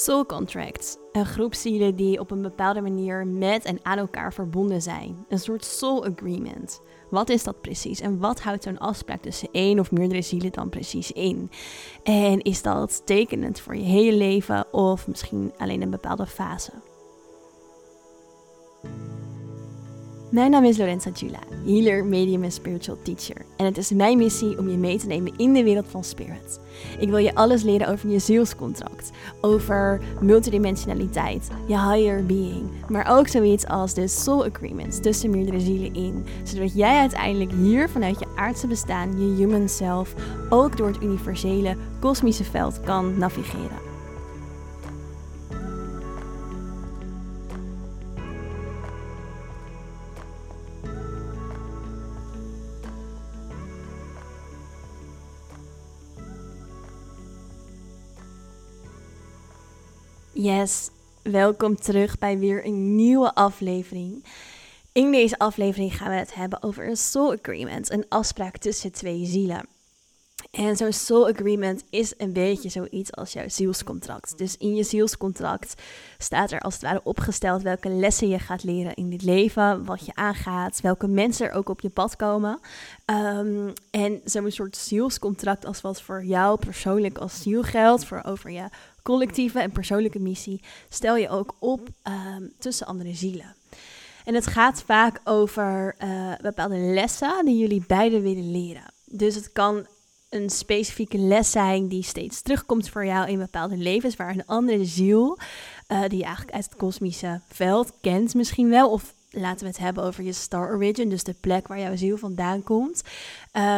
Soul contracts, een groep zielen die op een bepaalde manier met en aan elkaar verbonden zijn. Een soort soul agreement. Wat is dat precies en wat houdt zo'n afspraak tussen één of meerdere zielen dan precies in? En is dat tekenend voor je hele leven of misschien alleen een bepaalde fase? Mijn naam is Lorenza Jula, healer, medium en spiritual teacher. En het is mijn missie om je mee te nemen in de wereld van spirit. Ik wil je alles leren over je zielscontract, over multidimensionaliteit, je higher being, maar ook zoiets als de soul agreements tussen meerdere zielen in, zodat jij uiteindelijk hier vanuit je aardse bestaan, je human self, ook door het universele kosmische veld kan navigeren. Yes, welkom terug bij weer een nieuwe aflevering. In deze aflevering gaan we het hebben over een soul agreement, een afspraak tussen twee zielen. En zo'n soul agreement is een beetje zoiets als jouw zielscontract. Dus in je zielscontract staat er als het ware opgesteld welke lessen je gaat leren in dit leven, wat je aangaat, welke mensen er ook op je pad komen. Um, en zo'n soort zielscontract als wat voor jou persoonlijk als ziel geldt, voor over je collectieve en persoonlijke missie, stel je ook op um, tussen andere zielen. En het gaat vaak over uh, bepaalde lessen die jullie beiden willen leren. Dus het kan een specifieke les zijn die steeds terugkomt voor jou in bepaalde levens, waar een andere ziel, uh, die je eigenlijk uit het kosmische veld kent misschien wel, of laten we het hebben over je star origin, dus de plek waar jouw ziel vandaan komt. Uh,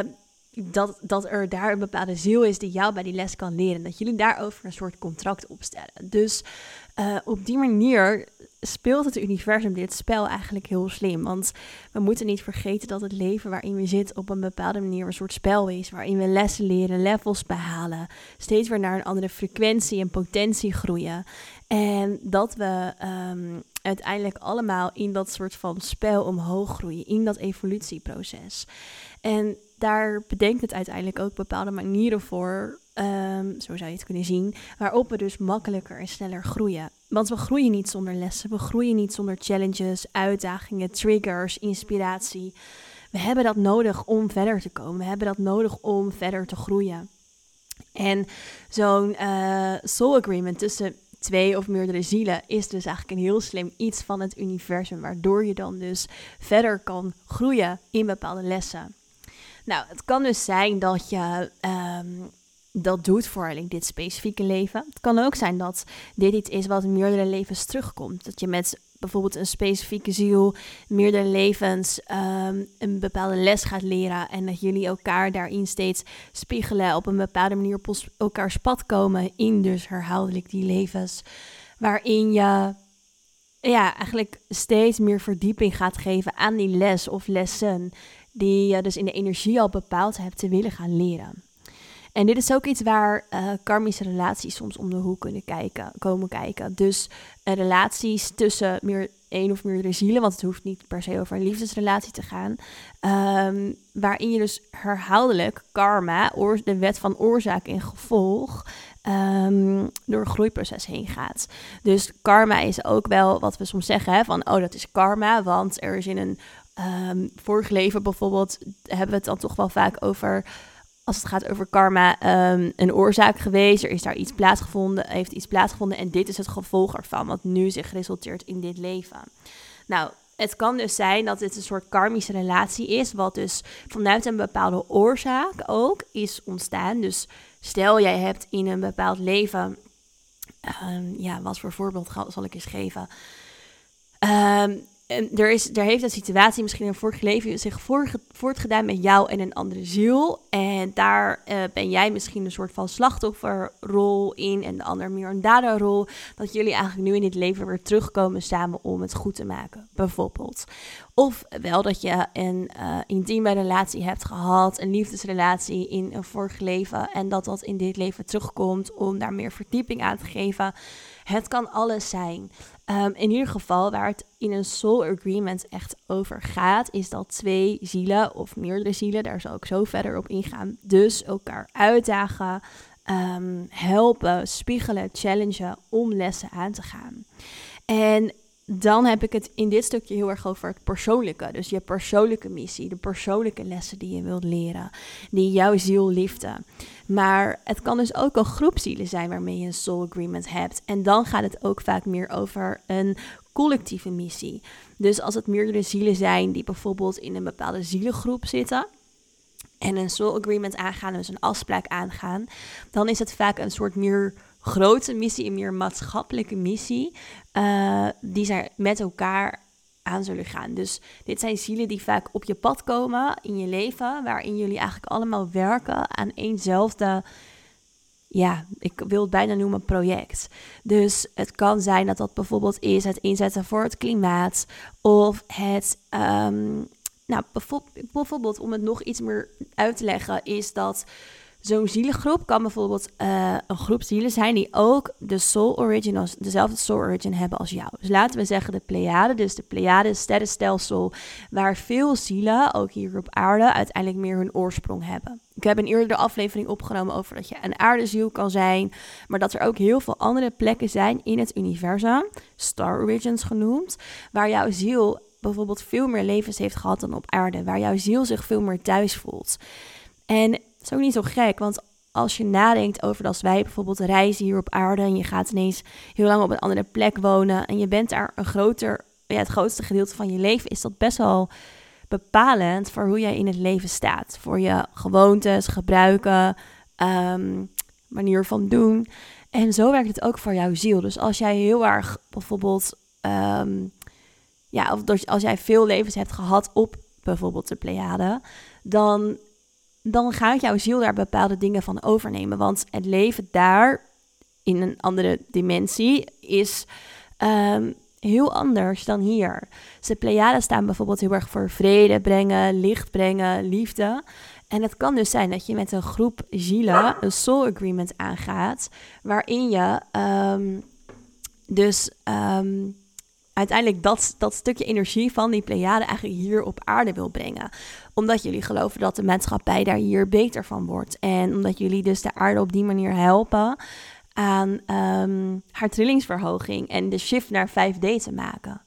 dat, dat er daar een bepaalde ziel is die jou bij die les kan leren. Dat jullie daarover een soort contract opstellen. Dus uh, op die manier speelt het universum dit spel eigenlijk heel slim. Want we moeten niet vergeten dat het leven waarin we zitten op een bepaalde manier een soort spel is. Waarin we lessen leren, levels behalen. Steeds weer naar een andere frequentie en potentie groeien. En dat we um, uiteindelijk allemaal in dat soort van spel omhoog groeien. In dat evolutieproces. En daar bedenkt het uiteindelijk ook bepaalde manieren voor, um, zo zou je het kunnen zien, waarop we dus makkelijker en sneller groeien. Want we groeien niet zonder lessen, we groeien niet zonder challenges, uitdagingen, triggers, inspiratie. We hebben dat nodig om verder te komen. We hebben dat nodig om verder te groeien. En zo'n uh, soul agreement tussen twee of meerdere zielen is dus eigenlijk een heel slim iets van het universum, waardoor je dan dus verder kan groeien in bepaalde lessen. Nou, het kan dus zijn dat je um, dat doet voor dit specifieke leven. Het kan ook zijn dat dit iets is wat in meerdere levens terugkomt. Dat je met bijvoorbeeld een specifieke ziel meerdere levens um, een bepaalde les gaat leren. En dat jullie elkaar daarin steeds spiegelen, op een bepaalde manier op elkaars pad komen in dus herhaaldelijk die levens. Waarin je ja, eigenlijk steeds meer verdieping gaat geven aan die les of lessen die je dus in de energie al bepaald hebt te willen gaan leren. En dit is ook iets waar uh, karmische relaties soms om de hoek kunnen kijken, komen kijken. Dus uh, relaties tussen meer één of meerdere zielen, want het hoeft niet per se over een liefdesrelatie te gaan. Um, waarin je dus herhaaldelijk karma, de wet van oorzaak en gevolg, um, door een groeiproces heen gaat. Dus karma is ook wel wat we soms zeggen, hè, van oh dat is karma, want er is in een um, vorig leven bijvoorbeeld hebben we het dan toch wel vaak over, als het gaat over karma, um, een oorzaak geweest. Er is daar iets plaatsgevonden, heeft iets plaatsgevonden en dit is het gevolg ervan, wat nu zich resulteert in dit leven. Nou, het kan dus zijn dat dit een soort karmische relatie is, wat dus vanuit een bepaalde oorzaak ook is ontstaan. Dus stel jij hebt in een bepaald leven, um, ja, wat voor voorbeeld zal ik eens geven? Er, is, er heeft een situatie misschien in een vorig leven zich voortgedaan met jou en een andere ziel. En daar uh, ben jij misschien een soort van slachtofferrol in en de ander meer een daderrol. Dat jullie eigenlijk nu in dit leven weer terugkomen samen om het goed te maken, bijvoorbeeld. Of wel dat je een uh, intieme relatie hebt gehad, een liefdesrelatie in een vorig leven. En dat dat in dit leven terugkomt om daar meer verdieping aan te geven. Het kan alles zijn. Um, in ieder geval, waar het in een soul agreement echt over gaat, is dat twee zielen of meerdere zielen, daar zal ik zo verder op ingaan, dus elkaar uitdagen, ehm, helpen, spiegelen, challengen om lessen aan te gaan. En dan heb ik het in dit stukje heel erg over het persoonlijke. Dus je persoonlijke missie, de persoonlijke lessen die je wilt leren, die jouw ziel liefde. Maar het kan dus ook een groepszielen zijn waarmee je een soul agreement hebt. En dan gaat het ook vaak meer over een collectieve missie. Dus als het meerdere zielen zijn die bijvoorbeeld in een bepaalde zielengroep zitten, en een soul agreement aangaan, dus een afspraak aangaan, dan is het vaak een soort meer grote missie, een meer maatschappelijke missie, uh, die zij met elkaar aan zullen gaan. Dus dit zijn zielen die vaak op je pad komen in je leven, waarin jullie eigenlijk allemaal werken aan eenzelfde, ja, ik wil het bijna noemen project. Dus het kan zijn dat dat bijvoorbeeld is het inzetten voor het klimaat of het um, nou, bijvoorbeeld om het nog iets meer uit te leggen, is dat zo'n zielengroep kan bijvoorbeeld uh, een groep zielen zijn die ook de soul origin, dezelfde soul origin hebben als jou. Dus laten we zeggen de Pleiade, dus de Pleiade sterrenstelsel, waar veel zielen, ook hier op aarde, uiteindelijk meer hun oorsprong hebben. Ik heb een eerdere aflevering opgenomen over dat je een aardeziel kan zijn, maar dat er ook heel veel andere plekken zijn in het universum, star origins genoemd, waar jouw ziel bijvoorbeeld veel meer levens heeft gehad dan op aarde, waar jouw ziel zich veel meer thuis voelt. En het is ook niet zo gek, want als je nadenkt over als wij bijvoorbeeld reizen hier op aarde en je gaat ineens heel lang op een andere plek wonen en je bent daar een groter, ja, het grootste gedeelte van je leven, is dat best wel bepalend voor hoe jij in het leven staat. Voor je gewoontes, gebruiken, um, manier van doen. En zo werkt het ook voor jouw ziel. Dus als jij heel erg bijvoorbeeld ehm, ja, of als jij veel levens hebt gehad op bijvoorbeeld de Pleiade, dan, dan gaat jouw ziel daar bepaalde dingen van overnemen. Want het leven daar in een andere dimensie is um, heel anders dan hier. De Pleiaden staan bijvoorbeeld heel erg voor vrede brengen, licht brengen, liefde. En het kan dus zijn dat je met een groep zielen een soul agreement aangaat, waarin je um, dus um, uiteindelijk dat, dat stukje energie van die Pleiade eigenlijk hier op aarde wil brengen. Omdat jullie geloven dat de maatschappij daar hier beter van wordt. En omdat jullie dus de aarde op die manier helpen aan um, haar trillingsverhoging en de shift naar 5D te maken.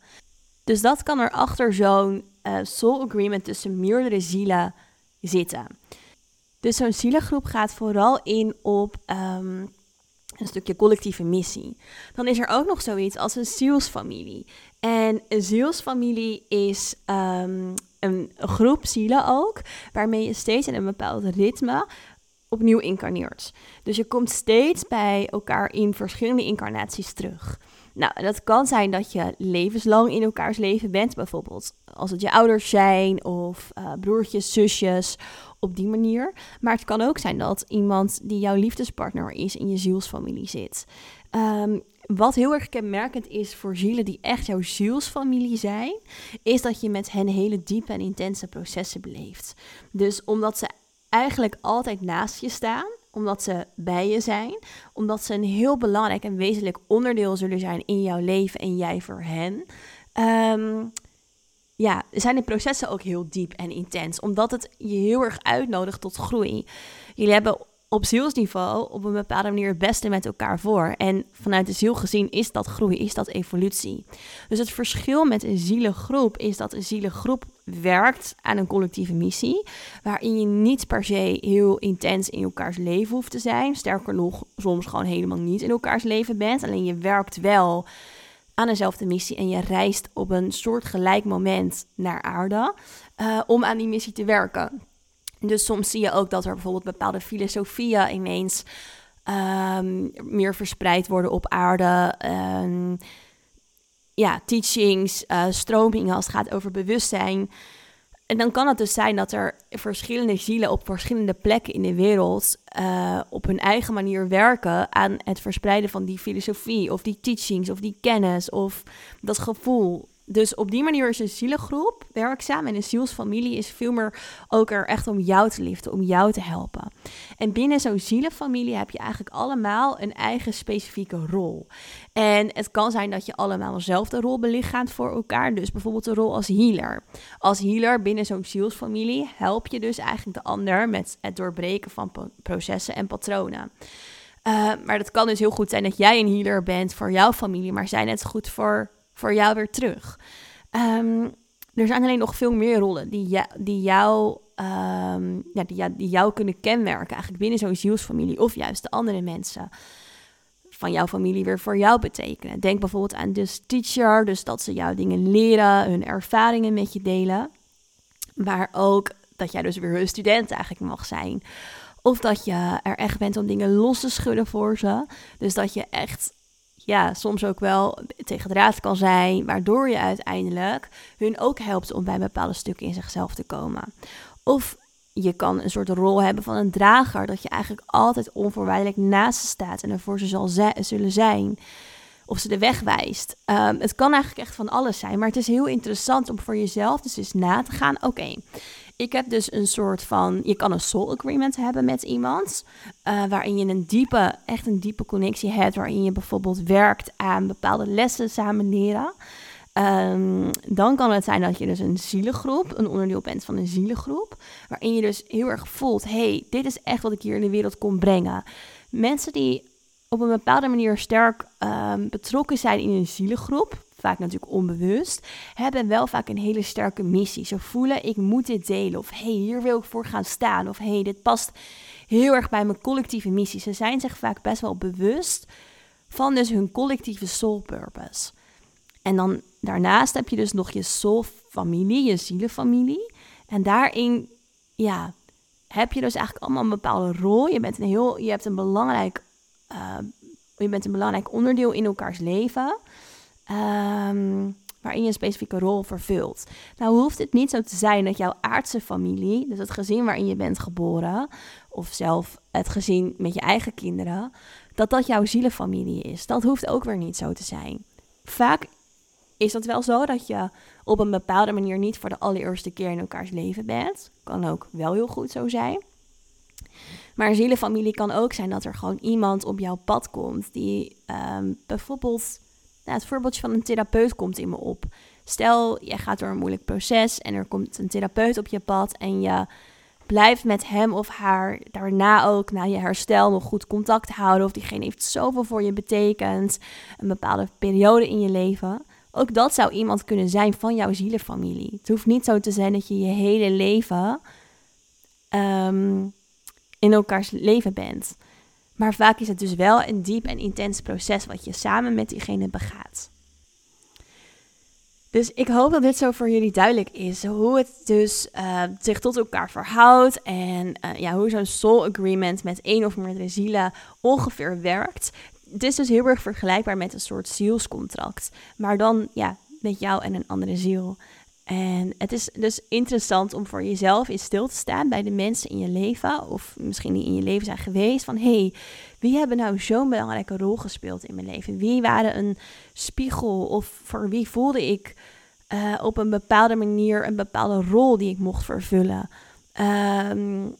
Dus dat kan er achter zo'n uh, soul agreement tussen meerdere zielen zitten. Dus zo'n zielengroep gaat vooral in op um, een stukje collectieve missie. Dan is er ook nog zoiets als een zielsfamilie. En een zielsfamilie is um, een groep zielen ook, waarmee je steeds in een bepaald ritme opnieuw incarneert. Dus je komt steeds bij elkaar in verschillende incarnaties terug. Nou, dat kan zijn dat je levenslang in elkaars leven bent, bijvoorbeeld als het je ouders zijn of uh, broertjes, zusjes, op die manier. Maar het kan ook zijn dat iemand die jouw liefdespartner is in je zielsfamilie zit. Um, wat heel erg kenmerkend is voor zielen die echt jouw zielsfamilie zijn, is dat je met hen hele diepe en intense processen beleeft. Dus omdat ze eigenlijk altijd naast je staan, omdat ze bij je zijn, omdat ze een heel belangrijk en wezenlijk onderdeel zullen zijn in jouw leven en jij voor hen. Um, ja, zijn de processen ook heel diep en intens, omdat het je heel erg uitnodigt tot groei. Jullie hebben op zielsniveau op een bepaalde manier het beste met elkaar voor. En vanuit de ziel gezien is dat groei, is dat evolutie. Dus het verschil met een zielengroep is dat een zielengroep werkt aan een collectieve missie, waarin je niet per se heel intens in elkaars leven hoeft te zijn. Sterker nog, soms gewoon helemaal niet in elkaars leven bent. Alleen je werkt wel aan dezelfde missie en je reist op een soort gelijk moment naar aarde uh, om aan die missie te werken. Dus soms zie je ook dat er bijvoorbeeld bepaalde filosofieën ineens um, meer verspreid worden op aarde. Um, ja, teachings, uh, stromingen als het gaat over bewustzijn. En dan kan het dus zijn dat er verschillende zielen op verschillende plekken in de wereld uh, op hun eigen manier werken aan het verspreiden van die filosofie of die teachings of die kennis of dat gevoel dus op die manier is een zielengroep werkzaam en een zielsfamilie is veel meer ook er echt om jou te liefden, om jou te helpen. En binnen zo'n zielenfamilie heb je eigenlijk allemaal een eigen specifieke rol. En het kan zijn dat je allemaal dezelfde rol belichaamt voor elkaar. Dus bijvoorbeeld de rol als healer. Als healer binnen zo'n zielsfamilie help je dus eigenlijk de ander met het doorbreken van processen en patronen. Uh, maar dat kan dus heel goed zijn dat jij een healer bent voor jouw familie, maar zij net goed voor, voor jou weer terug. Um, er zijn alleen nog veel meer rollen die, die, jou, um, ja, die, jou kunnen kenmerken, eigenlijk binnen zo'n zielsfamilie of juist de andere mensen van jouw familie weer voor jou betekenen. Denk bijvoorbeeld aan de teacher, dus dat ze jou dingen leren, hun ervaringen met je delen. Maar ook dat jij dus weer hun student eigenlijk mag zijn. Of dat je er echt bent om dingen los te schudden voor ze. Dus dat je echt, ja, soms ook wel tegen de raad kan zijn, waardoor je uiteindelijk hun ook helpt om bij bepaalde stukken in zichzelf te komen. Of je kan een soort rol hebben van een drager, dat je eigenlijk altijd onvoorwaardelijk naast ze staat en ervoor ze zal zullen zijn. Of ze de weg wijst. Ehm, het kan eigenlijk echt van alles zijn, maar het is heel interessant om voor jezelf dus eens na te gaan. Oké, ik heb dus een soort van, je kan een soul agreement hebben met iemand, uh, waarin je een diepe, echt een diepe connectie hebt, waarin je bijvoorbeeld werkt aan bepaalde lessen samen leren. Um, dan kan het zijn dat je dus een zielengroep, een onderdeel bent van een zielengroep, waarin je dus heel erg voelt, hey, dit is echt wat ik hier in de wereld kon brengen. Mensen die op een bepaalde manier sterk um, betrokken zijn in een zielengroep, vaak natuurlijk onbewust, hebben wel vaak een hele sterke missie. Ze voelen, ik moet dit delen, of hey, hier wil ik voor gaan staan, of hey, dit past heel erg bij mijn collectieve missie. Ze zijn zich vaak best wel bewust van dus hun collectieve soul purpose. En dan daarnaast heb je dus nog je soul-familie, je zielenfamilie. En daarin, ja, heb je dus eigenlijk allemaal een bepaalde rol. Je bent een heel, je hebt een belangrijk, uh, je bent een belangrijk onderdeel in elkaars leven. Um, waarin je een specifieke rol vervult. Nou hoeft het niet zo te zijn dat jouw aardse familie, dus het gezin waarin je bent geboren, of zelf het gezin met je eigen kinderen, dat dat jouw zielenfamilie is. Dat hoeft ook weer niet zo te zijn. Vaak is dat wel zo dat je op een bepaalde manier niet voor de allereerste keer in elkaars leven bent. Kan ook wel heel goed zo zijn. Maar zielenfamilie kan ook zijn dat er gewoon iemand op jouw pad komt die um, bijvoorbeeld, nou, het voorbeeldje van een therapeut komt in me op. Stel, je gaat door een moeilijk proces en er komt een therapeut op je pad en je blijft met hem of haar daarna ook na je herstel nog goed contact houden. Of diegene heeft zoveel voor je betekend, een bepaalde periode in je leven. Ook dat zou iemand kunnen zijn van jouw zielenfamilie. Het hoeft niet zo te zijn dat je je hele leven ehm, in elkaars leven bent. Maar vaak is het dus wel een diep en intens proces wat je samen met diegene begaat. Dus ik hoop dat dit zo voor jullie duidelijk is. Hoe het dus uh, zich tot elkaar verhoudt. En uh, ja, hoe zo'n soul agreement met één of meerdere zielen ongeveer werkt het is dus heel erg vergelijkbaar met een soort zielscontract. Maar dan ja, met jou en een andere ziel. En het is dus interessant om voor jezelf in stil te staan bij de mensen in je leven, of misschien die in je leven zijn geweest, van hey, wie hebben nou zo'n belangrijke rol gespeeld in mijn leven? Wie waren een spiegel of voor wie voelde ik uh, op een bepaalde manier een bepaalde rol die ik mocht vervullen? Um,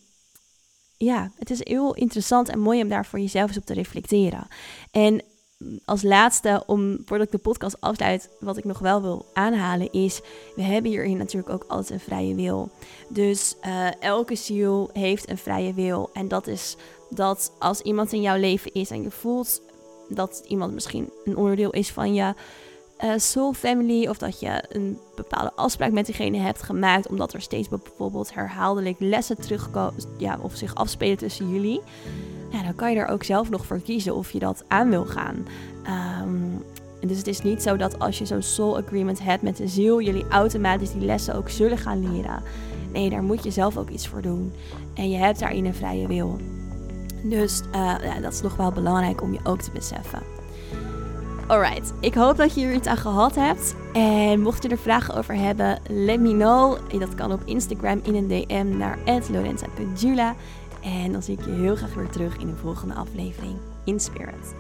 ja, het is heel interessant en mooi om daar voor jezelf eens op te reflecteren. En als laatste, om, voordat ik de podcast afsluit, wat ik nog wel wil aanhalen is, we hebben hierin natuurlijk ook altijd een vrije wil. Dus uh, elke ziel heeft een vrije wil. En dat is dat als iemand in jouw leven is en je voelt dat iemand misschien een onderdeel is van je, uh, soul family of dat je een bepaalde afspraak met diegene hebt gemaakt omdat er steeds bijvoorbeeld herhaaldelijk lessen terugkomen ja, of zich afspelen tussen jullie. Ja, dan kan je er ook zelf nog voor kiezen of je dat aan wil gaan. Um, dus het is niet zo dat als je zo'n soul agreement hebt met de ziel, jullie automatisch die lessen ook zullen gaan leren. Nee, daar moet je zelf ook iets voor doen. En je hebt daarin een vrije wil. Dus uh, ja, dat is nog wel belangrijk om je ook te beseffen. Alright, ik hoop dat je hier iets aan gehad hebt. En mocht je er vragen over hebben, let me know. Dat kan op Instagram in een DM naar lorenza.jula. En dan zie ik je heel graag weer terug in de volgende aflevering in Spirit.